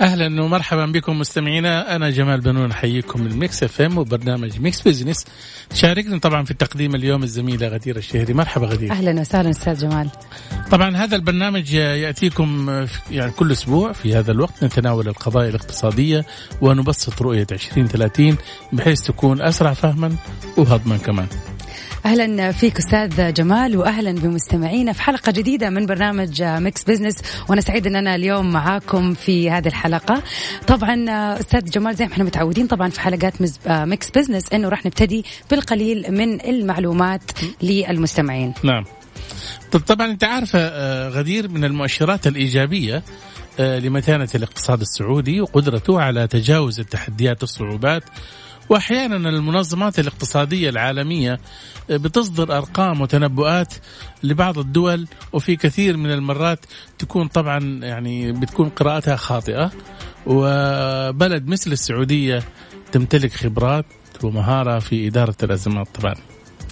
أهلا ومرحبا بكم مستمعينا. أنا جمال بنون أحييكم من Mix FM وبرنامج Mix Business. تشاركني طبعا في التقديم اليوم الزميله غدير الشهري. مرحبا غدير. أهلا وسهلا أستاذ جمال. طبعا هذا البرنامج يأتيكم يعني كل أسبوع في هذا الوقت نتناول القضايا الاقتصادية ونبسط رؤية 2030 بحيث تكون أسرع فهما وهضما كمان. أهلا فيك أستاذ جمال واهلا بمستمعينا في حلقة جديدة من برنامج Mix Business. وأنا سعيد ان أنا اليوم معاكم في هذه الحلقة. طبعا أستاذ جمال زي ما إحنا متعودين طبعا في حلقات Mix Business إنه راح نبتدي بالقليل من المعلومات للمستمعين. نعم. طب طبعا أنت عارفه آه، غدير من المؤشرات الإيجابية آه، لمتانة الاقتصاد السعودي وقدرته على تجاوز التحديات والصعوبات وأحيانا المنظمات الاقتصادية العالمية بتصدر أرقام وتنبؤات لبعض الدول وفي كثير من المرات تكون طبعا يعني بتكون قراءتها خاطئة. وبلد مثل السعودية تمتلك خبرات ومهارة في إدارة الأزمات طبعا.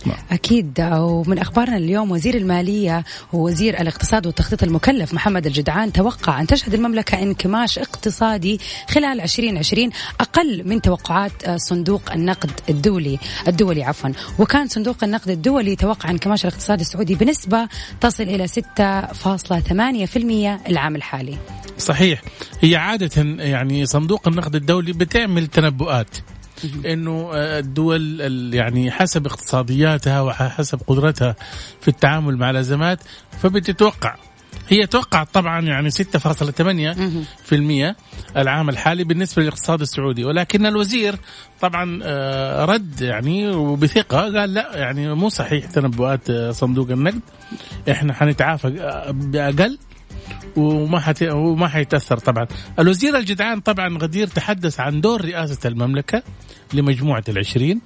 نعم. أكيد. ومن أخبارنا اليوم وزير المالية ووزير الاقتصاد والتخطيط المكلف محمد الجدعان توقع أن تشهد المملكة انكماش اقتصادي خلال 2020 أقل من توقعات صندوق النقد الدولي الدولي عفوا. وكان صندوق النقد الدولي توقع انكماش الاقتصاد السعودي بنسبة تصل إلى 6.8% العام الحالي. صحيح. هي عادة يعني صندوق النقد الدولي بتعمل تنبؤات. إنه آه، الدول يعني حسب اقتصادياتها وحسب قدرتها في التعامل مع الأزمات فبتتوقع هي توقعت طبعا يعني 6.8% العام الحالي بالنسبة للاقتصاد السعودي. ولكن الوزير طبعا آه، رد يعني وبثقة قال لا يعني مو صحيح تنبؤات آه، صندوق النقد. إحنا حنتعافى بأقل. وما حت... وما حيتأثر طبعا الوزير الجدعان طبعا غدير تحدث عن دور رئاسة المملكة لمجموعة العشرين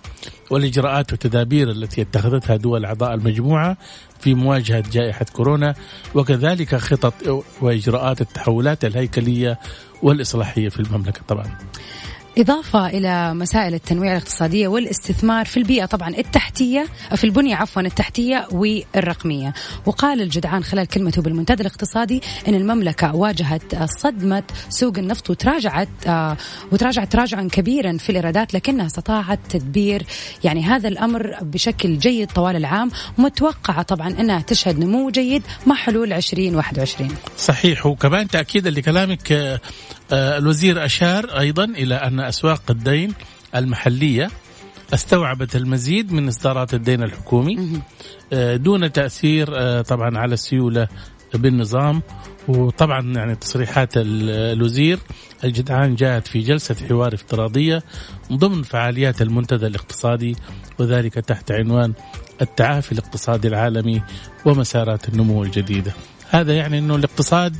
والإجراءات والتدابير التي اتخذتها دول أعضاء المجموعة في مواجهة جائحة كورونا وكذلك خطط وإجراءات التحولات الهيكلية والإصلاحية في المملكة طبعا. إضافة إلى مسائل التنويع الاقتصادية والاستثمار في البيئة طبعا التحتية في البنية عفوا التحتية والرقمية. وقال الجدعان خلال كلمته بالمنتدى الاقتصادي أن المملكة واجهت صدمة سوق النفط وتراجعت آه، وتراجعت تراجعا كبيرا في الإيرادات لكنها استطاعت تدبير. يعني هذا الأمر بشكل جيد طوال العام متوقعة طبعا أنها تشهد نمو جيد مع حلول 2021 صحيح. وكمان تأكيدا لكلامك آه، الوزير أشار أيضا إلى أن أسواق الدين المحلية استوعبت المزيد من إصدارات الدين الحكومي آه، دون تأثير آه، طبعا على السيولة بالنظام. وطبعا يعني تصريحات الوزير الجدعان جاءت في جلسة حوار افتراضية ضمن فعاليات المنتدى الاقتصادي وذلك تحت عنوان التعافي الاقتصادي العالمي ومسارات النمو الجديدة. هذا يعني أنه الاقتصاد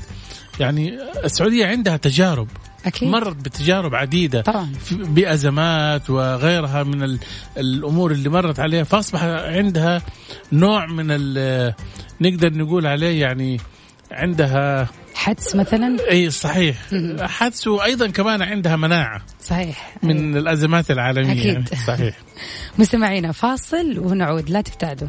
يعني السعودية عندها تجارب أكيد. مرت بتجارب عديدة طبعا. بازمات وغيرها من الأمور اللي مرت عليها فأصبح عندها نوع من نقدر نقول عليه يعني عندها حدس مثلا إي صحيح حدس وأيضا كمان عندها مناعة صحيح من أي. الأزمات العالمية أكيد. يعني صحيح مستمعينا فاصل ونعود لا تبتعدوا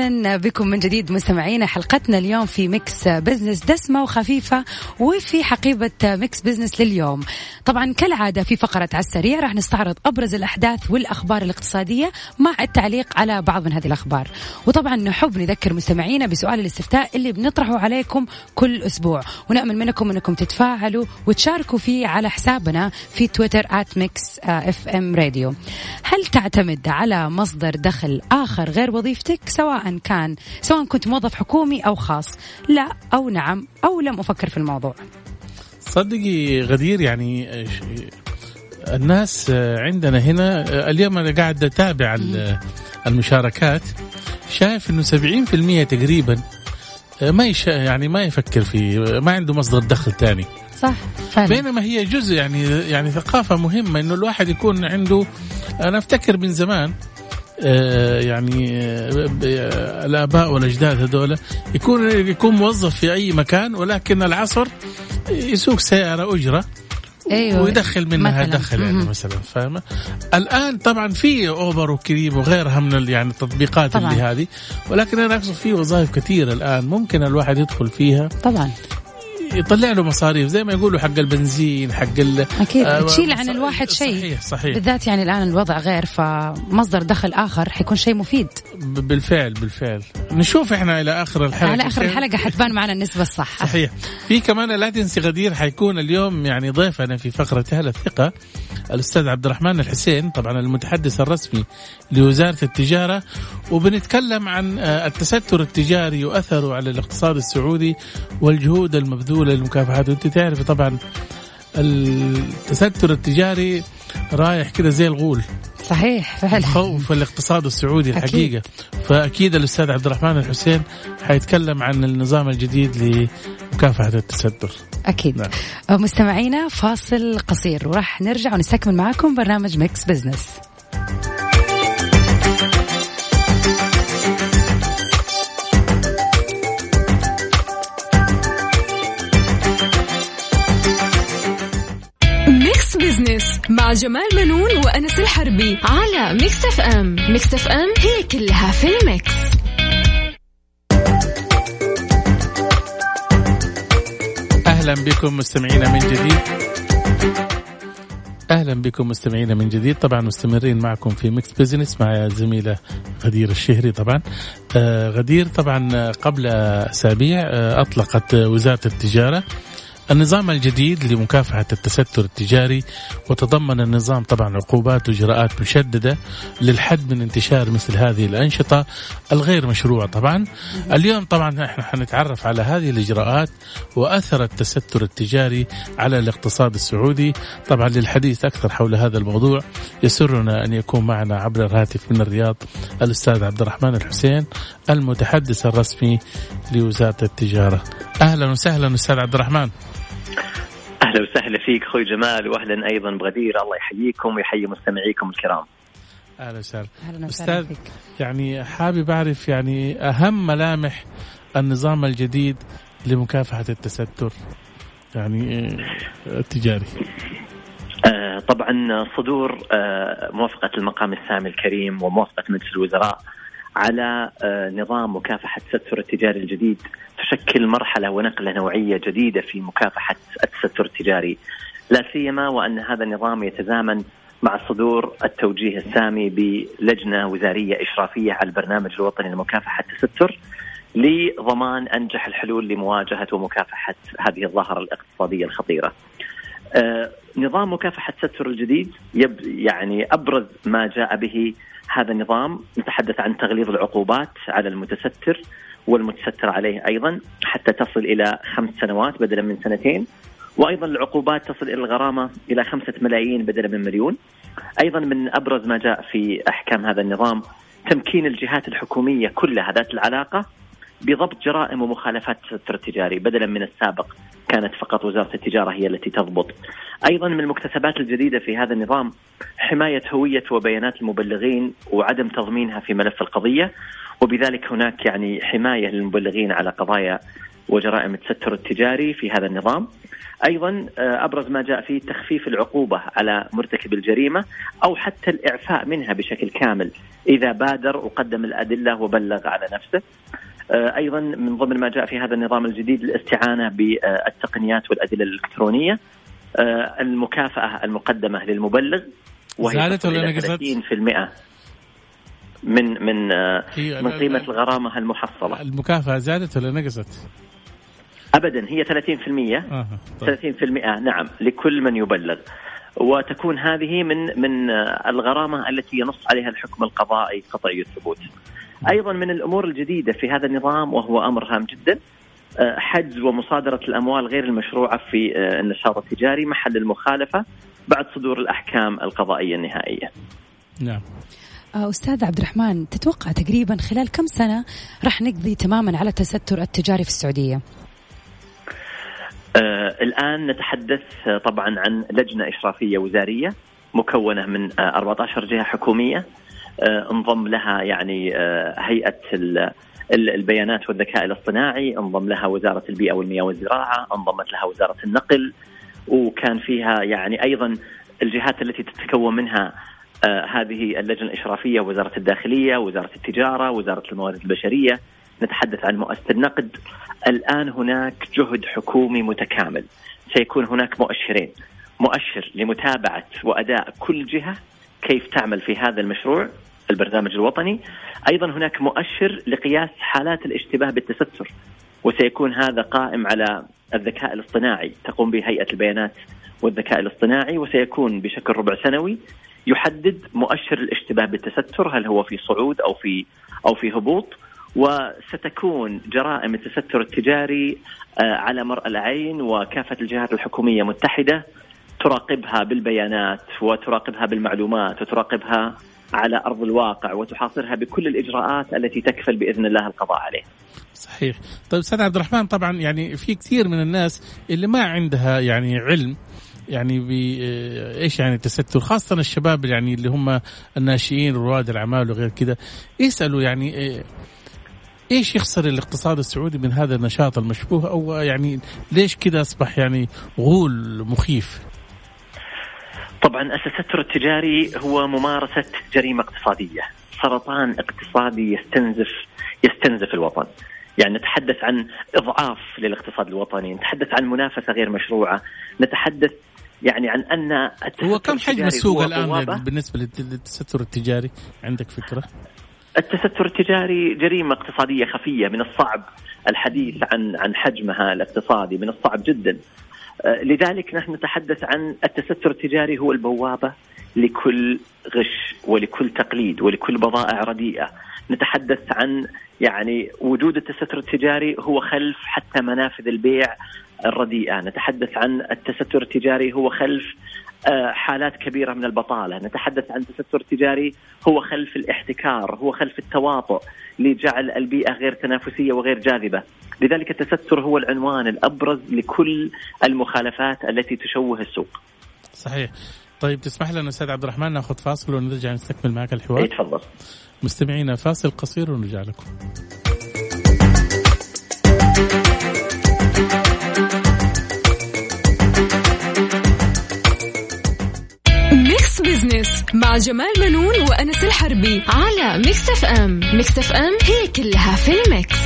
أهلا بكم من جديد مستمعينا. حلقتنا اليوم في Mix Business دسمة وخفيفة وفي حقيبة Mix Business لليوم. طبعا كالعادة في فقرة على السريع راح نستعرض أبرز الأحداث والأخبار الاقتصادية مع التعليق على بعض من هذه الأخبار. وطبعا نحب نذكر مستمعينا بسؤال الاستفتاء اللي بنطرحه عليكم كل أسبوع. ونأمل منكم أنكم تتفاعلوا وتشاركوا فيه على حسابنا في تويتر @Mix FM Radio هل تعتمد على مصدر دخل آخر غير وظيفتك سواء كان سواء كنت موظف حكومي أو خاص. لا أو نعم أو لم أفكر في الموضوع. صدقي غدير يعني الناس عندنا هنا اليوم أنا قاعد أتابع المشاركات. شايف إنه 70% تقريبا ما يش يعني ما يفكر في ما عنده مصدر دخل ثاني صح فعلا. بينما هي جزء يعني يعني ثقافة مهمة إنه الواحد يكون عنده أنا أفتكر من زمان يعني آه، الآباء والأجداد هذول يكون يكون موظف في أي مكان ولكن العصر يسوق سيارة أجرة أيوة. ويدخل منها مثلاً. دخل يعني. مثلا فاهمه الآن طبعا في أوبر وكريم وغيرها من يعني التطبيقات طبعاً. اللي هذه ولكن أنا أقصد في وظائف كثيرة الآن ممكن الواحد يدخل فيها طبعا يطلع له مصاريف زي ما يقولوا حق البنزين حق ال أكيد. آه، تشيل عن الواحد شيء. صحيح صحيح. بالذات يعني الآن الوضع غير فمصدر دخل آخر حيكون شيء مفيد. بالفعل بالفعل. نشوف إحنا إلى آخر الحلقة على آخر الحلقة حتبان معنا النسبة الصح. صحيح. في كمان لا تنسي غدير حيكون اليوم يعني ضيفنا في فقرة أهل الثقة الأستاذ عبد الرحمن الحسين طبعا المتحدث الرسمي لوزارة التجارة. وبنتكلم عن آه، التستر التجاري وأثره على الاقتصاد السعودي والجهود المبذولة لمكافحته وأنت تعرف طبعا التستر التجاري رايح كده زي الغول. صحيح فعلا. خوف الاقتصاد السعودي أكيد. الحقيقة. فأكيد الأستاذ عبد الرحمن الحسين حيتكلم عن النظام الجديد لمكافحة التستر. أكيد. نعم. مستمعينا فاصل قصير وراح نرجع ونستكمل معاكم برنامج Mix Business مع جمال بنون وأنس الحربي على Mix FM Mix FM it's all in the mix. أهلا بكم مستمعينا من جديد. أهلا بكم مستمعينا من جديد. طبعا مستمرين معكم في Mix Business مع زميلة غدير الشهري طبعا. آه غدير طبعا قبل أسابيع آه أطلقت وزارة التجارة النظام الجديد لمكافحة التستر التجاري وتضمن النظام طبعا عقوبات وإجراءات مشددة للحد من انتشار مثل هذه الأنشطة الغير مشروعة طبعا. اليوم طبعا إحنا حنتعرف على هذه الإجراءات وأثر التستر التجاري على الاقتصاد السعودي. طبعا للحديث أكثر حول هذا الموضوع يسرنا أن يكون معنا عبر الهاتف من الرياض الأستاذ عبد الرحمن الحسين المتحدث الرسمي لوزارة التجارة. أهلا وسهلا أستاذ عبد الرحمن. أهلا وسهلا فيك أخوي جمال واهلا أيضا بغدير الله يحييكم ويحيي مستمعيكم الكرام. أهلا وسهلا أهلا وسهلا أستاذ فيك يعني حابب أعرف يعني أهم ملامح النظام الجديد لمكافحة التستر يعني آه، التجاري آه طبعا صدور آه موافقة المقام السامي الكريم وموافقة مجلس الوزراء على آه نظام مكافحة التستر التجاري الجديد تشكل مرحلة ونقلة نوعية جديدة في مكافحة التستر التجاري لا سيما وأن هذا النظام يتزامن مع صدور التوجيه السامي بلجنة وزارية إشرافية على البرنامج الوطني لمكافحة التستر لضمان أنجح الحلول لمواجهة ومكافحة هذه الظاهرة الاقتصادية الخطيرة. نظام مكافحه التستر الجديد. يب يعني أبرز ما جاء به هذا النظام. نتحدث عن تغليظ العقوبات على المتستر والمتستر عليه أيضا حتى تصل إلى خمس سنوات بدلا من سنتين. وأيضا العقوبات تصل إلى الغرامة إلى خمسة ملايين بدلا من مليون. أيضا من أبرز ما جاء في أحكام هذا النظام تمكين الجهات الحكومية كلها ذات العلاقة بضبط جرائم ومخالفات التستر التجاري بدلا من السابق كانت فقط وزارة التجارة هي التي تضبط. أيضا من المكتسبات الجديدة في هذا النظام حماية هوية وبيانات المبلغين وعدم تضمينها في ملف القضية وبذلك هناك يعني حماية للمبلغين على قضايا وجرائم التستر التجاري في هذا النظام أيضا آه، أبرز ما جاء فيه تخفيف العقوبة على مرتكب الجريمة أو حتى الإعفاء منها بشكل كامل إذا بادر وقدم الأدلة وبلغ على نفسه. آه، أيضا من ضمن ما جاء في هذا النظام الجديد الاستعانة بالتقنيات والأدلة الإلكترونية آه، المكافأة المقدمة للمبلغ وهي زادت ولا نقصت؟ 30% من من من قيمة الغرامة المحصلة. المكافأة زادت ولا نقصت؟ ابدا هي 30% آه طيب. 30% نعم لكل من يبلغ وتكون هذه من من الغرامة التي ينص عليها الحكم القضائي قطعي الثبوت. أيضا من الأمور الجديدة في هذا النظام وهو أمر هام جدا آه، حجز ومصادرة الأموال غير المشروعة في آه، النشاط التجاري محل المخالفة بعد صدور الأحكام القضائية النهائية. نعم. آه، أستاذ عبد الرحمن تتوقع تقريبا خلال كم سنة راح نقضي تماما على التستر التجاري في السعودية؟ آه الآن نتحدث طبعا عن لجنة إشرافية وزارية مكونة من آه 14 جهة حكومية آه انضم لها يعني آه هيئة البيانات والذكاء الاصطناعي انضم لها وزارة البيئة والمياه والزراعة انضمت لها وزارة النقل وكان فيها يعني أيضا الجهات التي تتكون منها آه هذه اللجنة الإشرافية وزارة الداخلية وزارة التجارة وزارة الموارد البشرية. نتحدث عن مؤسسة النقد. الآن هناك جهد حكومي متكامل. سيكون هناك مؤشرين. مؤشر لمتابعة وأداء كل جهة كيف تعمل في هذا المشروع. البرنامج الوطني. أيضا هناك مؤشر لقياس حالات الاشتباه بالتستر وسيكون هذا قائم على الذكاء الاصطناعي. تقوم به هيئة البيانات والذكاء الاصطناعي وسيكون بشكل ربع سنوي يحدد مؤشر الاشتباه بالتستر هل هو في صعود أو في أو في هبوط. وستكون جرائم التستر التجاري آه، على مرأى العين وكافة الجهات الحكومية متحدة تراقبها بالبيانات وتراقبها بالمعلومات وتراقبها على أرض الواقع وتحاصرها بكل الإجراءات التي تكفل بإذن الله القضاء عليه. صحيح. طيب أستاذ عبد الرحمن طبعا يعني في كثير من الناس اللي ما عندها يعني علم يعني آه، إيش يعني التستر خاصة الشباب يعني اللي هم الناشئين رواد الأعمال وغير كذا يسالوا يعني آه، إيش يخسر الاقتصاد السعودي من هذا النشاط المشبوه أو يعني ليش كذا أصبح يعني غول مخيف؟ طبعا التستر التجاري هو ممارسة جريمة اقتصادية، سرطان اقتصادي يستنزف يستنزف الوطن. يعني نتحدث عن إضعاف للاقتصاد الوطني، نتحدث عن منافسة غير مشروعة، نتحدث يعني عن أن هو كم حجم السوق الآن بالنسبة للتستر التجاري؟ عندك فكرة؟ التستر التجاري جريمة اقتصادية خفية من الصعب الحديث عن عن حجمها الاقتصادي من الصعب جدا لذلك نحن نتحدث عن التستر التجاري هو البوابة لكل غش ولكل تقليد ولكل بضائع رديئة. نتحدث عن يعني وجود التستر التجاري هو خلف حتى منافذ البيع الرديئة، نتحدث عن التستر التجاري هو خلف آه، حالات كبيرة من البطالة، نتحدث عن تستر تجاري هو خلف الاحتكار، هو خلف التواطؤ لجعل البيئة غير تنافسية وغير جاذبة، لذلك التستر هو العنوان الأبرز لكل المخالفات التي تشوه السوق. صحيح. طيب تسمح لنا أستاذ عبد الرحمن نأخذ فاصل ونرجع نستكمل معك الحوار؟ تفضل. مستمعينا فاصل قصير ونرجع لكم. Business مع جمال بنون وأنس الحربي على Mix FM Mix FM it's all in the mix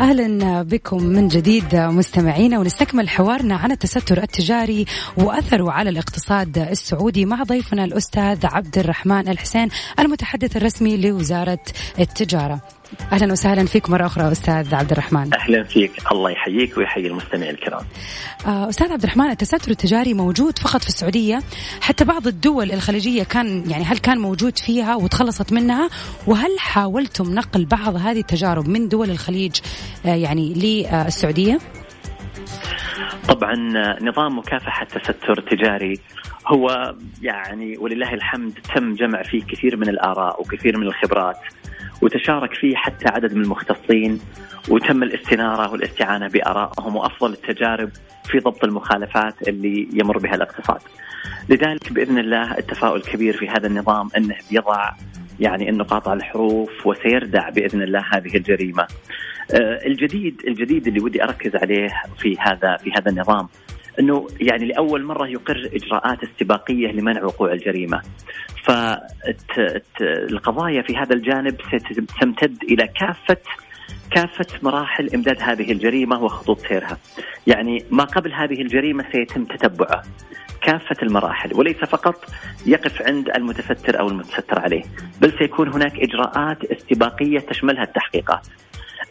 أهلا بكم من جديد مستمعينا ونستكمل حوارنا عن التستر التجاري وأثره على الاقتصاد السعودي مع ضيفنا الأستاذ عبد الرحمن الحسين المتحدث الرسمي لوزارة التجارة. أهلا وسهلا فيك مرة أخرى أستاذ عبد الرحمن. أهلا فيك. الله يحييك ويحيي المستمعين الكرام. آه، أستاذ عبد الرحمن التستر التجاري موجود فقط في السعودية. حتى بعض الدول الخليجية كان يعني هل كان موجود فيها وتخلصت منها؟ وهل حاولتم نقل بعض هذه التجارب من دول الخليج آه، يعني للسعودية؟ طبعا نظام مكافحة التستر التجاري هو يعني ولله الحمد تم جمع فيه كثير من الآراء وكثير من الخبرات. وتشارك فيه حتى عدد من المختصين وتم الاستنارة والاستعانة بآرائهم وأفضل التجارب في ضبط المخالفات اللي يمر بها الاقتصاد. لذلك بإذن الله التفاؤل كبير في هذا النظام أنه بيضع يعني انه قاطع الحروف وسيردع بإذن الله هذه الجريمة. آه، الجديد الجديد اللي ودي أركز عليه في هذا في هذا النظام إنه يعني لأول مرة يقر إجراءات استباقية لمنع وقوع الجريمة. فالقضايا في هذا الجانب ستمتد إلى كافه كافة مراحل إمداد هذه الجريمة وخطوط سيرها. يعني ما قبل هذه الجريمة سيتم تتبعه. كافة المراحل. وليس فقط يقف عند المتستر أو المتستر عليه بل سيكون هناك إجراءات استباقية تشملها التحقيقات.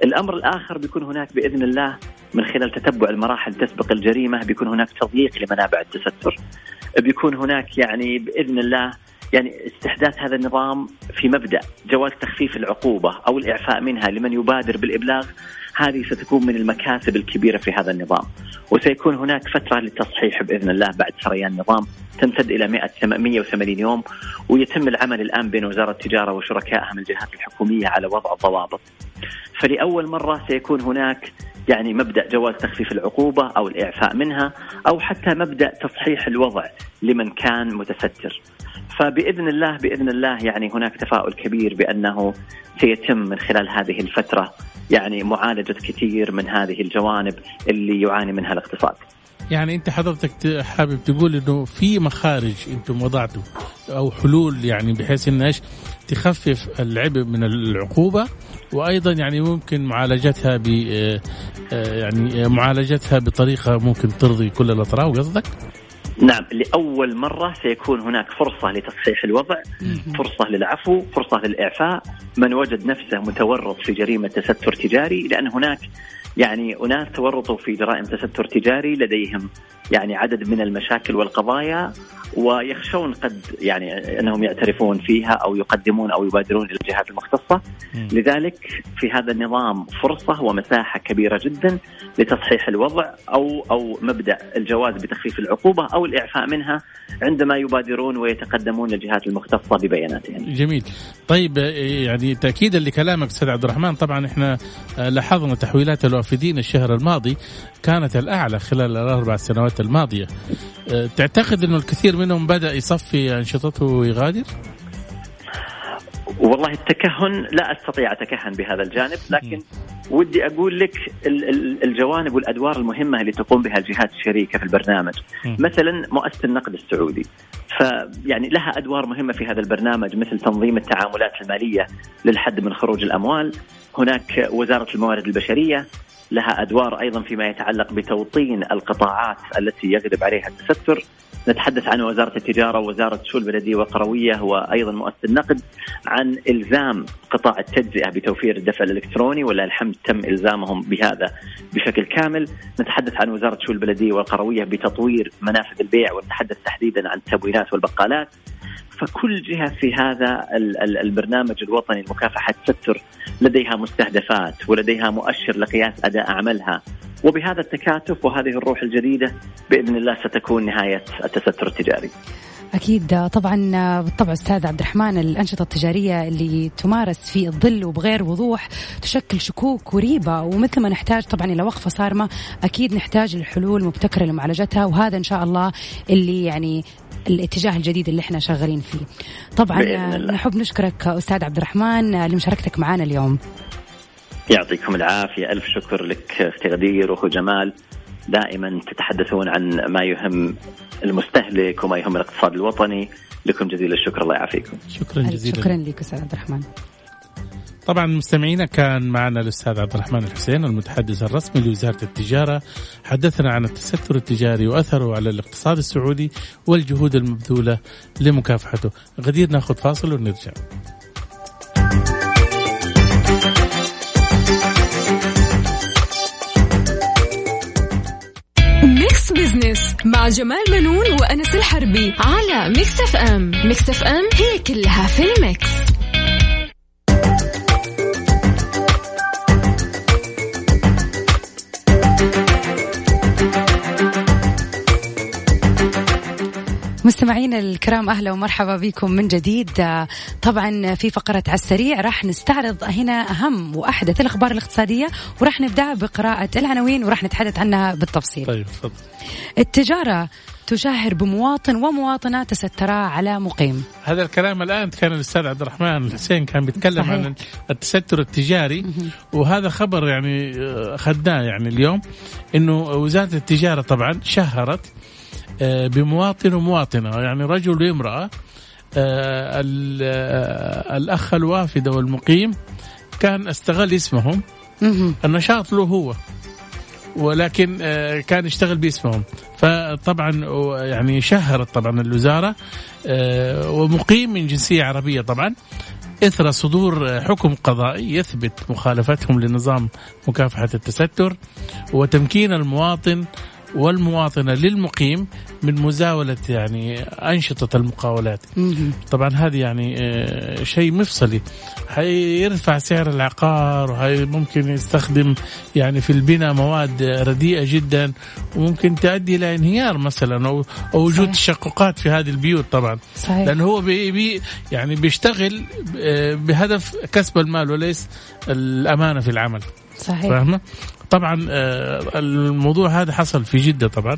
الأمر الآخر بيكون هناك بإذن الله من خلال تتبع المراحل تسبق الجريمة بيكون هناك تضييق لمنابع التستر. بيكون هناك يعني بإذن الله يعني استحداث هذا النظام في مبدأ جواز تخفيف العقوبة أو الإعفاء منها لمن يبادر بالإبلاغ. هذه ستكون من المكاسب الكبيرة في هذا النظام وسيكون هناك فترة للتصحيح بإذن الله بعد سريان النظام تمتد 100 180 يوم ويتم العمل الآن بين وزارة التجارة وشركائها من الجهات الحكومية على وضع الضوابط. فلأول مرة سيكون هناك يعني مبدأ جواز تخفيف العقوبة أو الإعفاء منها أو حتى مبدأ تصحيح الوضع لمن كان متستر. فبإذن الله بإذن الله يعني هناك تفاؤل كبير بأنه سيتم من خلال هذه الفترة يعني معالجة كثير من هذه الجوانب اللي يعاني منها الاقتصاد. يعني أنت حضرتك حابب تقول إنه في مخارج أنتم وضعتوا أو حلول يعني بحيث انها إيش تخفف العبء من العقوبة وأيضا يعني ممكن معالجتها ب آه، آه، يعني معالجتها بطريقة ممكن ترضي كل الأطراف قصدك؟ نعم لأول مرة سيكون هناك فرصة لتصحيح الوضع فرصة للعفو فرصة للإعفاء. من وجد نفسه متورط في جريمة تستر تجاري لأن هناك يعني أناس تورطوا في جرائم تستر تجاري لديهم يعني عدد من المشاكل والقضايا ويخشون قد يعني أنهم يعترفون فيها أو يقدمون أو يبادرون إلى الجهات المختصة لذلك في هذا النظام فرصة ومساحة كبيرة جدا لتصحيح الوضع أو أو مبدأ الجواز بتخفيف العقوبة أو الإعفاء منها عندما يبادرون ويتقدمون للجهات المختصة ببياناتهم. جميل. طيب يعني تاكيدا لكلامك أستاذ عبد الرحمن طبعا إحنا لاحظنا تحويلات الوافدين الشهر الماضي كانت الأعلى خلال الأربع سنوات الماضية. تعتقد إنه الكثير منهم بدأ يصفي أنشطته ويغادر؟ والله التكهن لا أستطيع أتكهن بهذا الجانب لكن ودي أقول لك الجوانب والأدوار المهمة اللي تقوم بها الجهات الشريكة في البرنامج. مثلا مؤسسة النقد السعودي. فيعني لها أدوار مهمة في هذا البرنامج مثل تنظيم التعاملات المالية للحد من خروج الأموال. هناك وزارة الموارد البشرية. لها أدوار أيضا فيما يتعلق بتوطين القطاعات التي يغلب عليها التستر. نتحدث عن وزارة التجارة ووزارة الشؤون البلدية والقروية وأيضا مؤسسة النقد عن إلزام قطاع التجزئة بتوفير الدفع الإلكتروني ولا الحمد تم إلزامهم بهذا بشكل كامل. نتحدث عن وزارة الشؤون البلدية والقروية بتطوير منافذ البيع ونتحدث تحديدا عن التموينات والبقالات. فكل جهة في هذا البرنامج الوطني لمكافحة التستر لديها مستهدفات ولديها مؤشر لقياس أداء عملها. وبهذا التكاتف وهذه الروح الجديدة بإذن الله ستكون نهاية التستر التجاري. أكيد. طبعا بالطبع أستاذ عبد الرحمن الأنشطة التجارية اللي تمارس في الظل وبغير وضوح تشكل شكوك وريبة. ومثل ما نحتاج طبعا إلى وقفة صارمة أكيد نحتاج لحلول مبتكرة لمعالجتها. وهذا إن شاء الله اللي يعني الاتجاه الجديد اللي إحنا شغالين فيه. طبعا نحب نشكرك أستاذ عبد الرحمن لمشاركتك معنا اليوم. يعطيكم العافية. ألف شكر لك أختي غدير وأخو جمال. دائما تتحدثون عن ما يهم المستهلك وما يهم الاقتصاد الوطني. لكم جزيل الشكر. الله يعافيكم. شكرا جزيلا. شكرا لك أستاذ عبد الرحمن. طبعا مستمعينا كان معنا الأستاذ عبد الرحمن الحسين المتحدث الرسمي لوزارة التجارة. حدثنا عن التستر التجاري وأثره على الاقتصاد السعودي والجهود المبذولة لمكافحته. غدير ناخذ فاصل ونرجع. Mix Business مع جمال بنون وأنس الحربي على Mix FM Mix FM it's all in the mix. مستمعينا الكرام أهلا ومرحبا بكم من جديد. طبعا في فقرة على السريع راح نستعرض هنا أهم وأحدث الأخبار الاقتصادية وراح نبدأ بقراءة العناوين وراح نتحدث عنها بالتفصيل. طيب تفضل. التجارة تشهر بمواطن ومواطنة تسترا على مقيم. هذا الكلام الآن كان الأستاذ عبد الرحمن الحسين كان بيتكلم صحيح. عن التستر التجاري وهذا خبر يعني آه، اخذناه يعني اليوم إنه وزارة التجارة طبعا شهرت بمواطن ومواطنة. يعني رجل وامرأة آه، آه، الأخ الوافد والمقيم كان استغل اسمهم. مهم. النشاط له هو ولكن آه، كان يشتغل باسمهم. فطبعا يعني شهرت طبعا الوزارة آه، ومقيم من جنسية عربية طبعا. إثر صدور آه، حكم قضائي يثبت مخالفتهم لنظام مكافحة التستر وتمكين المواطن والمواطنة للمقيم من مزاولة يعني أنشطة المقاولات. طبعا هذه يعني آه، شيء مفصلي حيرفع سعر العقار وهي ممكن يستخدم يعني في البناء مواد رديئة جدا وممكن تؤدي إلى انهيار مثلا أو, أو وجود. تشققات في هذه البيوت طبعا صحيح لأنه هو بي بي يعني بيشتغل آه، بهدف كسب المال وليس الأمانة في العمل صحيح فاهمة؟ طبعا آه، الموضوع هذا حصل في جدة طبعا.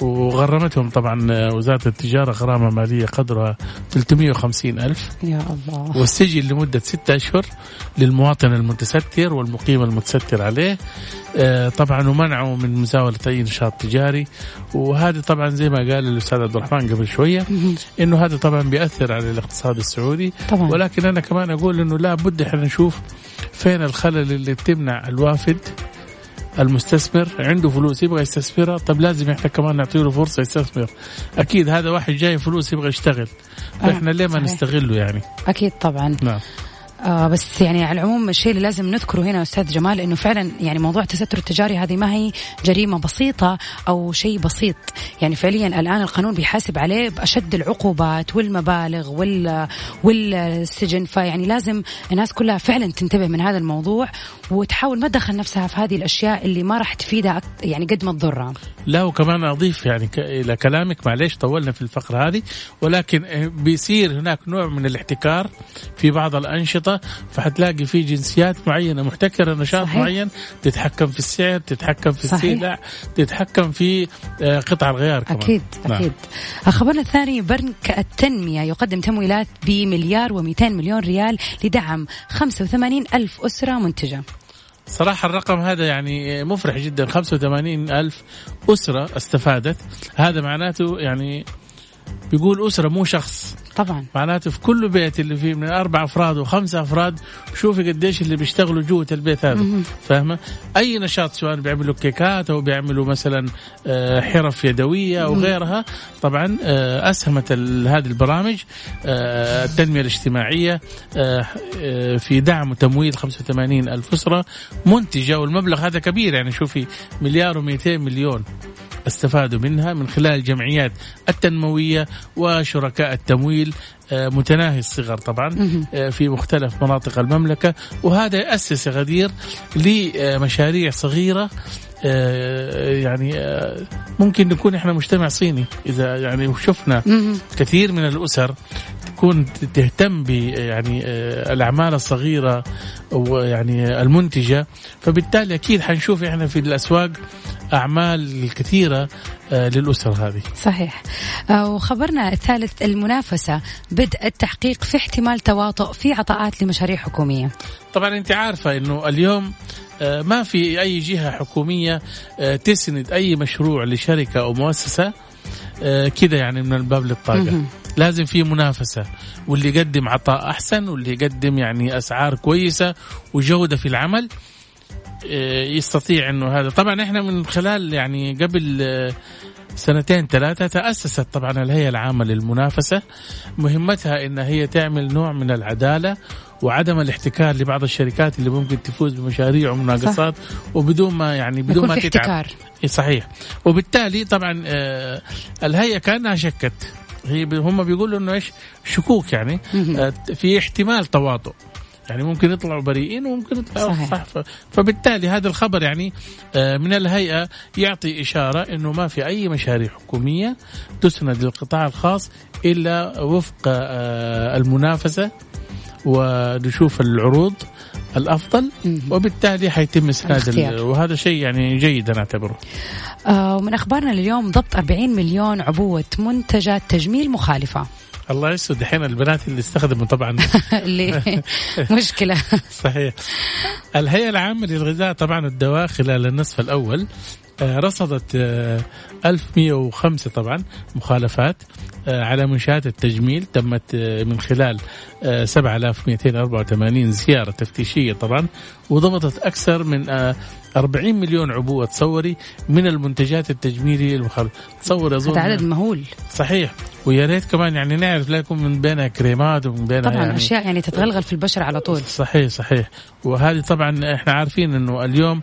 وغرمتهم طبعا آه، وزارة التجارة غرامة مالية قدرها 350 ألف. يا الله. والسجن لمدة ستة أشهر للمواطن المتستر والمقيم المتستر عليه. آه، طبعا ومنعه من مزاولة أي نشاط تجاري. وهذا طبعا زي ما قال الأستاذ عبد الرحمن قبل شوية مهم. إنه هذا طبعا بيأثر على الاقتصاد السعودي. طبعا. ولكن أنا كمان أقول إنه لا بد إحنا نشوف فين الخلل اللي بتمنع الوافد المستثمر عنده فلوس يبغى يستثمرها. طب لازم إحنا كمان نعطي له فرصة يستثمر. أكيد هذا واحد جاي فلوس يبغى يشتغل. آه، فاحنا ليه ما. نستغله يعني؟ أكيد طبعا. نعم. آه بس يعني على العموم الشيء اللي لازم نذكره هنا أستاذ جمال إنه فعلا يعني موضوع التستر التجاري هذه ما هي جريمة بسيطة أو شيء بسيط. يعني فعليا الآن القانون بيحاسب عليه بأشد العقوبات والمبالغ وال والسجن. فيعني لازم الناس كلها فعلا تنتبه من هذا الموضوع وتحاول ما تدخل نفسها في هذه الأشياء اللي ما راح تفيدها يعني قد ما تضرها لا وكمان أضيف يعني ك- إلى كلامك معليش طولنا في الفقرة هذه ولكن آه، بيصير هناك نوع من الاحتكار في بعض الأنشطة فحتلاقي في جنسيات معينة محتكرة نشاط صحيح. معين تتحكم في السعر تتحكم في. السلع تتحكم في آه، قطع الغيار كمان أكيد نعم. أكيد خبرنا الثاني بنك التنمية يقدم تمويلات بمليار و200 مليون ريال لدعم 85 ألف أسرة منتجة صراحة الرقم هذا يعني مفرح جدا. 85 ألف أسرة استفادت. هذا معناته يعني بيقول أسرة مو شخص. طبعا. معناته في كل بيت اللي فيه من أربع أفراد وخمسة أفراد شوفي قديش اللي بيشتغلوا جوة البيت هذا. فاهمة؟ أي نشاط سواء بيعملوا كيكات أو بيعملوا مثلا آه، حرف يدوية أو غيرها طبعا آه، أسهمت هذه البرامج آه، التنمية الاجتماعية في دعم وتمويل 85 ألف أسرة منتجة والمبلغ هذا كبير يعني شوفي مليار و200 مليون. استفادوا منها من خلال الجمعيات التنموية وشركاء التمويل آه، متناهي الصغر طبعا آه، في مختلف مناطق المملكة. وهذا يأسس غدير لمشاريع صغيرة آه، يعني ممكن نكون إحنا مجتمع صيني. إذا يعني شفنا. كثير من الأسر تكون تهتم ب يعني الأعمال الصغيرة ويعني المنتجة. فبالتالي أكيد حنشوف إحنا في الأسواق اعمال كثيره آه، للاسر هذه. صحيح. آه، وخبرنا الثالث المنافسة بدء التحقيق في احتمال تواطؤ في عطاءات لمشاريع حكومية. طبعا أنت عارفة إنه اليوم آه، ما في أي جهة حكومية تسند أي مشروع لشركة أو مؤسسة كذا يعني من الباب للطاقة. لازم في منافسة واللي يقدم عطاء أحسن واللي يقدم يعني أسعار كويسة وجودة في العمل. يستطيع إنه هذا. طبعا إحنا من خلال يعني قبل آه، سنتين ثلاثة تأسست طبعا الهيئة العامة للمنافسة. مهمتها إن هي تعمل نوع من العدالة وعدم الاحتكار لبعض الشركات اللي ممكن تفوز بمشاريع ومناقصات وبدون ما يعني بدون ما تتعب. احتكار. إيه صحيح. وبالتالي طبعا آه، الهيئة كأنها شكت. هي هم بيقولوا إنه إيش؟ شكوك يعني. آه، في احتمال تواطؤ. يعني ممكن يطلعوا بريئين وممكن يطلعوا صحيح. صح. ف- فبالتالي هذا الخبر يعني آه، من الهيئة يعطي إشارة إنه ما في أي مشاريع حكومية تسند للقطاع الخاص إلا وفق آه، المنافسة ونشوف العروض الأفضل وبالتالي حيتم إسناد وهذا شيء يعني جيد أنا أعتبره. آه ومن أخبارنا لليوم ضبط 40 مليون عبوة منتجات تجميل مخالفة. الله يسعد الحين البنات اللي استخدموا طبعا. اللي مشكلة. صحيح. الهيئة العامة للغذاء طبعا والدواء خلال النصف الأول آه، رصدت آه، 1105 طبعا مخالفات آه، على منشآت التجميل. تمت آه، من خلال آه، 7284 زيارة تفتيشية طبعا وضبطت أكثر من آه، 40 مليون عبوة تصوري من المنتجات التجميلية المخالفة تصور أظن هذا عدد مهول. صحيح. ويا ريت كمان يعني نعرف لا يكون من بينها كريمات ومن بينها طبعا يعني أشياء يعني تتغلغل في البشره على طول. صحيح صحيح. وهذه طبعا إحنا عارفين إنه اليوم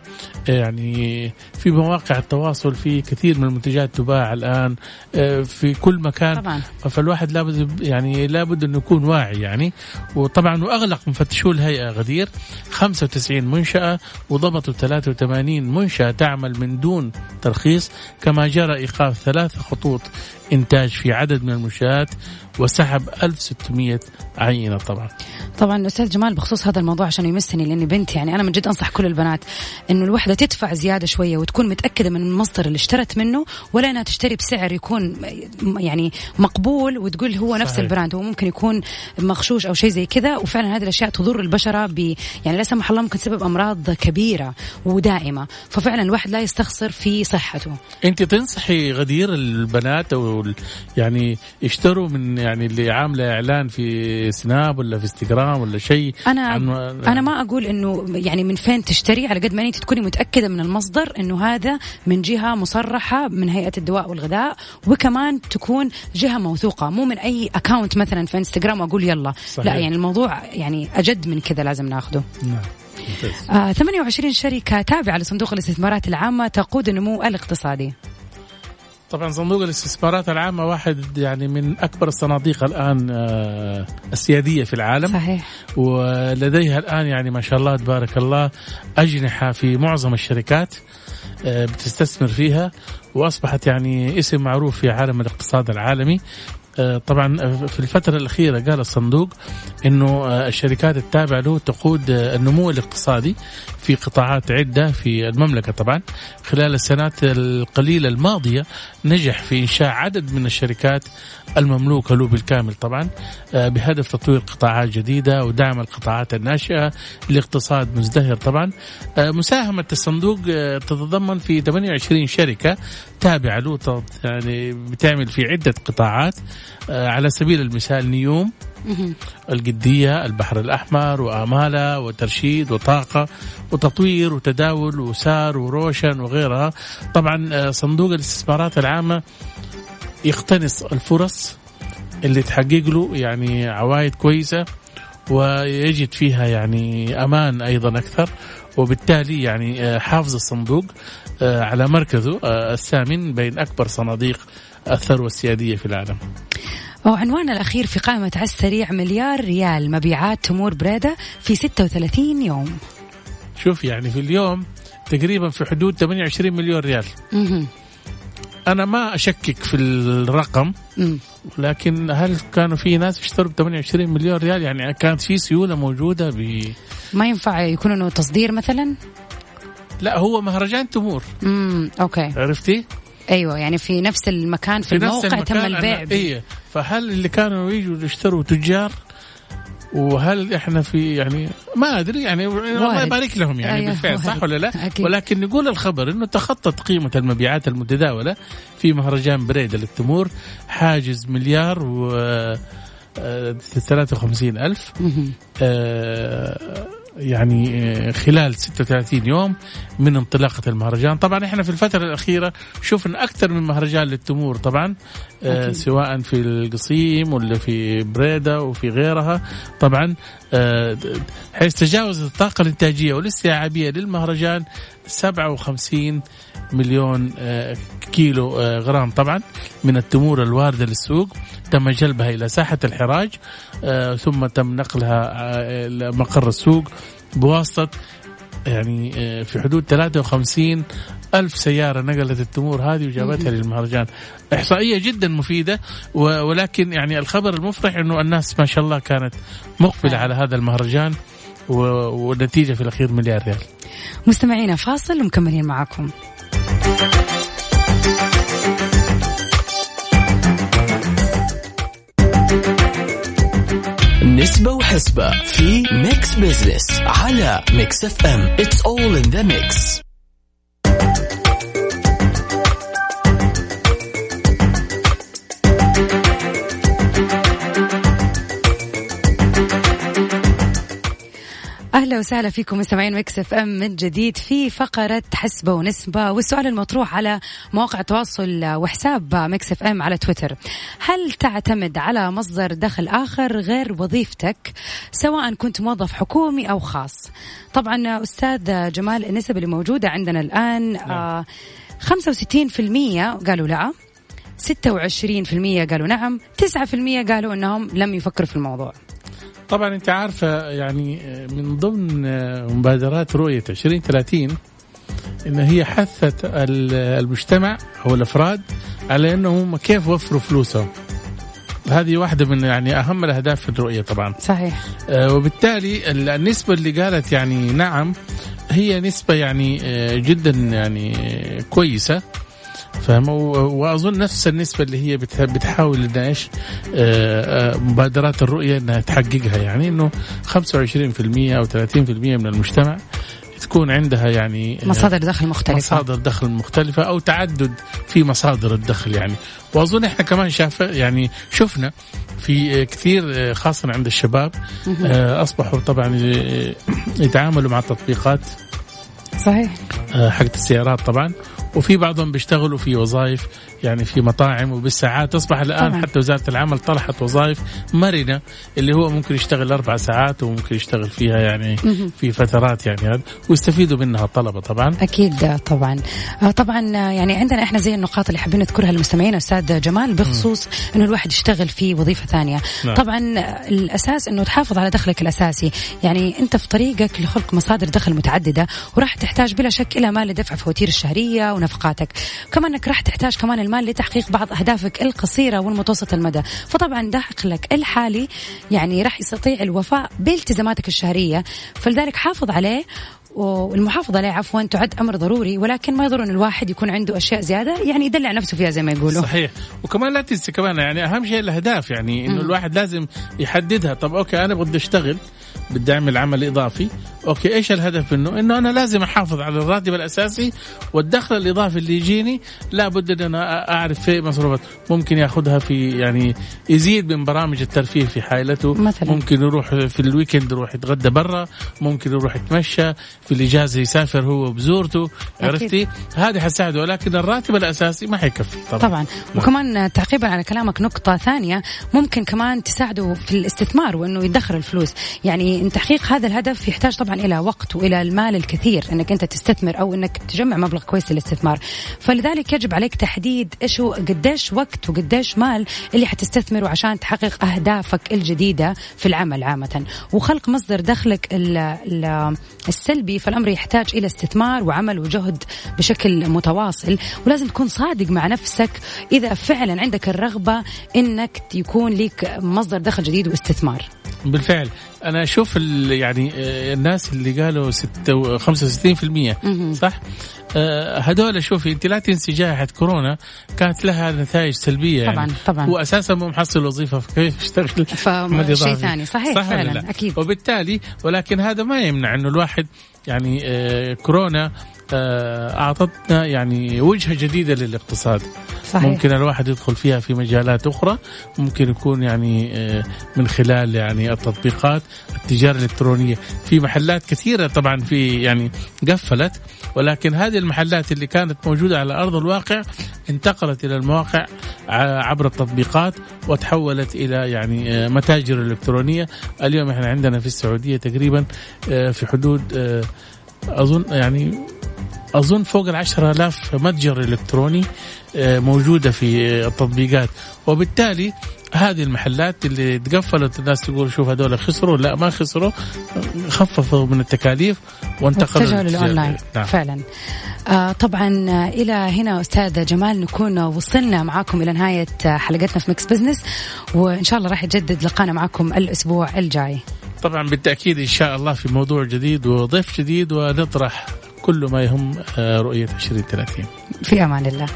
يعني في مواقع التواصل في كثير من المنتجات تباع الآن آه، في كل مكان. طبعا. فالواحد لابد يعني لابد انه يكون واعي يعني. وطبعا وأغلق مفتشو الهيئة غدير 95 منشأة وضبطوا 83 منشأة تعمل من دون ترخيص كما جرى إيقاف ثلاث خطوط إنتاج في عدد من المنشآت وسحب 1600 عينة طبعا. طبعا أستاذ جمال بخصوص هذا الموضوع عشان يمسني لأني بنتي يعني أنا من جد أنصح كل البنات إنه الوحدة تدفع زيادة شوية وتكون متأكدة من المصدر اللي اشترت منه ولا إنها تشتري بسعر يكون يعني مقبول وتقول هو نفس صحيح. البراند هو ممكن يكون مغشوش أو شيء زي كذا. وفعلا هذه الأشياء تضر البشرة ب يعني لا سمح الله ممكن تسبب أمراض كبيرة ودائمة. ففعلا الواحد لا يستخسر في صحته. أنت تنصحي غدير البنات أو ال- يعني يشتروا من يعني اللي عاملة إعلان في سناب ولا في إنستغرام ولا شيء أنا عن- أنا ما أقول إنه يعني من فين تشتري على قد ما أنت تكوني متأكدة من المصدر إنه هذا من جهة مصرحة من هيئة الدواء والغذاء وكمان تكون جهة موثوقة مو من أي اكاونت مثلا في إنستغرام وأقول يلا صحيح. لا يعني الموضوع يعني أجد من كذا لازم ناخذه نعم. آه 28 شركة تابعة لصندوق الاستثمارات العامة تقود النمو الاقتصادي طبعا صندوق الاستثمارات العامة واحد يعني من أكبر الصناديق الآن آه، السيادية في العالم. صحيح. ولديها الآن يعني ما شاء الله تبارك الله أجنحة في معظم الشركات آه، بتستثمر فيها وأصبحت يعني اسم معروف في عالم الاقتصاد العالمي. طبعا في الفترة الأخيرة قال الصندوق أنه آه، الشركات التابعة له تقود آه، النمو الاقتصادي في قطاعات عدة في المملكة طبعا. خلال السنوات القليلة الماضية نجح في إنشاء عدد من الشركات المملوكة له بالكامل طبعا آه، بهدف تطوير قطاعات جديدة ودعم القطاعات الناشئة لاقتصاد مزدهر طبعا. آه، مساهمة الصندوق آه، تتضمن في 28 شركة تابعة له يعني بتعمل في عدة قطاعات. آه، على سبيل المثال نيوم القدية البحر الأحمر وآمالة وترشيد وطاقة وتطوير وتداول وسار وروشن وغيرها. طبعا آه، صندوق الاستثمارات العامة يقتنص الفرص اللي تحقق له يعني عوائد كويسة ويجد فيها يعني أمان أيضا أكثر. وبالتالي يعني آه، حافظ الصندوق آه، على مركزه آه، الثامن بين أكبر صناديق الثروة السيادية في العالم. وعنواننا الأخير في قائمة على السريع مليار ريال مبيعات تمور بريدة في 36 يوم. شوف يعني في اليوم تقريبا في حدود 28 مليون ريال. أنا ما أشكك في الرقم. لكن هل كانوا في ناس يشتروا ب 28 مليون ريال؟ يعني كانت في سيولة موجودة ب ما ينفع يكون إنه تصدير مثلا؟ لا هو مهرجان تمور. امم أوكي. عرفتي؟ أيوه يعني في نفس المكان في, الموقع تم البيع. إيه فهل اللي كانوا يجوا يشتروا تجار وهل إحنا في يعني ما أدري يعني الله. يبارك لهم يعني أيوة، بالفعل صح. ولا لا؟ أكيد. ولكن نقول الخبر إنه تخطت قيمة المبيعات المتداولة في مهرجان بريده للتمور حاجز مليار و آه، 53 ألف مهم. آه، يعني آه، خلال 36 يوم من انطلاقة المهرجان. طبعا إحنا في الفترة الأخيرة شفنا أكثر من مهرجان للتمور طبعا آه، أكيد. سواء في القصيم ولا في بريدة وفي غيرها. طبعا آه، حيث تجاوزت الطاقة الإنتاجية والاستيعابية للمهرجان 57 مليون آه، كيلو آه، غرام طبعا من التمور الواردة للسوق. تم جلبها إلى ساحة الحراج. ثم تم نقلها آه، إلى مقر السوق بواسطة يعني آه، في حدود 53 ألف سيارة نقلت التمور هذه وجابتها للمهرجان. إحصائية جدا مفيدة ولكن يعني الخبر المفرح أنه الناس ما شاء الله كانت مقبلة على هذا المهرجان والنتيجة في الأخير مليار ريال. مستمعينا فاصل ومكملين معاكم. نسبة وحسبة في Mix Business على Mix FM it's all in the mix. أهلا وسهلا فيكم مستمعين Mix FM من جديد في فقرة حسبه ونسبة والسؤال المطروح على مواقع التواصل وحساب Mix FM على تويتر. هل تعتمد على مصدر دخل آخر غير وظيفتك سواء كنت موظف حكومي أو خاص؟ طبعا أستاذ جمال النسب اللي موجودة عندنا الآن آه 65% قالوا لا 26% قالوا نعم 9% قالوا إنهم لم يفكروا في الموضوع. طبعا أنت عارفه يعني من ضمن مبادرات رؤية 2030 إن هي حثت المجتمع أو الأفراد على أنهم كيف وفروا فلوسهم. هذه واحدة من يعني أهم الأهداف في الرؤية طبعا. صحيح. آه وبالتالي النسبة اللي قالت يعني نعم هي نسبة يعني آه جدا يعني كويسة. فاهم؟ وأظن نفس النسبة اللي هي بتحاول إنها إيش؟ آه، آه، مبادرات الرؤية إنها تحققها. يعني إنه 25% أو 30% من المجتمع تكون عندها يعني آه، مصادر دخل مختلفة. مصادر دخل مختلفة أو تعدد في مصادر الدخل يعني. وأظن إحنا كمان شاف يعني شفنا في كثير خاصة عند الشباب أصبحوا طبعا يتعاملوا مع تطبيقات صحيح. حقت السيارات طبعا وفي بعضهم بيشتغلوا في وظائف يعني في مطاعم وبالساعات. أصبح الآن طبعا. حتى وزارة العمل طرحت وظائف مرنة اللي هو ممكن يشتغل أربع ساعات وممكن يشتغل فيها يعني في فترات يعني هذا ويستفيدوا منها الطلبه طبعا. أكيد طبعا. آه، طبعا يعني عندنا إحنا زي النقاط اللي حابين نذكرها للمستمعين أستاذ جمال بخصوص إنه الواحد يشتغل في وظيفة ثانية. نعم. طبعا الأساس إنه تحافظ على دخلك الأساسي. يعني أنت في طريقك لخلق مصادر دخل متعددة وراح تحتاج بلا شك إلى مال لدفع فواتير الشهرية ونفقاتك. كمان إنك راح تحتاج كمان المال لتحقيق بعض أهدافك القصيرة والمتوسط المدى. فطبعا دخلك الحالي يعني راح يستطيع الوفاء بالتزاماتك الشهرية. فلذلك حافظ عليه والمحافظة عليه عفوا تعد أمر ضروري ولكن ما يضر أن الواحد يكون عنده أشياء زيادة يعني يدلع نفسه فيها زي ما يقولوا. صحيح. وكمان لا تنسى كمان يعني أهم شيء الأهداف يعني إنه الواحد لازم يحددها. طب okay أنا بدي أشتغل بدي أعمل عمل إضافي. okay إيش الهدف منه؟ إنه أنا لازم أحافظ على الراتب الأساسي والدخل الإضافي اللي يجيني لابد إن أنا أعرف في مصروفات. ممكن ياخذها في يعني يزيد من برامج الترفيه في عائلته. مثلا. ممكن يروح في ال weekend يروح يتغدى برا ممكن يروح يتمشى في الإجازة يسافر هو وبزورته عرفتي؟ هذه حتساعده ولكن الراتب الأساسي ما حيكفي. طبعا. طبعا. وكمان تعقيبا على كلامك نقطة ثانية ممكن كمان تساعده في الاستثمار وإنه يدخر الفلوس. يعني تحقيق هذا الهدف يحتاج طبعا إلى وقت وإلى المال الكثير إنك أنت تستثمر أو إنك تجمع مبلغ كويس للاستثمار. فلذلك يجب عليك تحديد إيش هو قديش وقت وقديش مال اللي حتستثمره عشان تحقق أهدافك الجديدة في العمل عامة. وخلق مصدر دخلك السلبي فالأمر يحتاج إلى استثمار وعمل وجهد بشكل متواصل. ولازم تكون صادق مع نفسك إذا فعلا عندك الرغبة إنك يكون لك مصدر دخل جديد واستثمار. بالفعل. أنا أشوف يعني آه، الناس اللي قالوا 65% صح؟ آه، هذول شوفي أنت لا تنسي جائحة كورونا كانت لها نتائج سلبية طبعا يعني. طبعا هو أساسا مو محصل وظيفة فكيف يشتغل؟ شيء ثاني صحيح صح فعلا أكيد. وبالتالي ولكن هذا ما يمنع إنه الواحد يعني آه كورونا أعطتنا يعني وجهة جديدة للاقتصاد. صحيح. ممكن الواحد يدخل فيها في مجالات أخرى ممكن يكون يعني آه من خلال يعني التطبيقات التجارة الإلكترونية. في محلات كثيرة طبعا في يعني قفلت ولكن هذه المحلات اللي كانت موجودة على أرض الواقع انتقلت إلى المواقع عبر التطبيقات وتحولت إلى يعني آه، متاجر إلكترونية. اليوم إحنا عندنا في السعودية تقريبا آه، في حدود آه، أظن يعني أظن فوق ال آلاف متجر إلكتروني موجودة في التطبيقات. وبالتالي هذه المحلات اللي تقفلت الناس تقول شوف هذول خسروا. لا ما خسروا. خففوا من التكاليف وانتقلوا للأونلاين. نعم. فعلا. آه طبعا إلى هنا أستاذ جمال نكون وصلنا معاكم إلى نهاية حلقتنا في Mix Business وإن شاء الله راح يجدد لقانا معاكم الأسبوع الجاي. طبعا بالتأكيد إن شاء الله في موضوع جديد وضيف جديد ونطرح كل ما يهم آه، رؤية 2030 في أمان الله.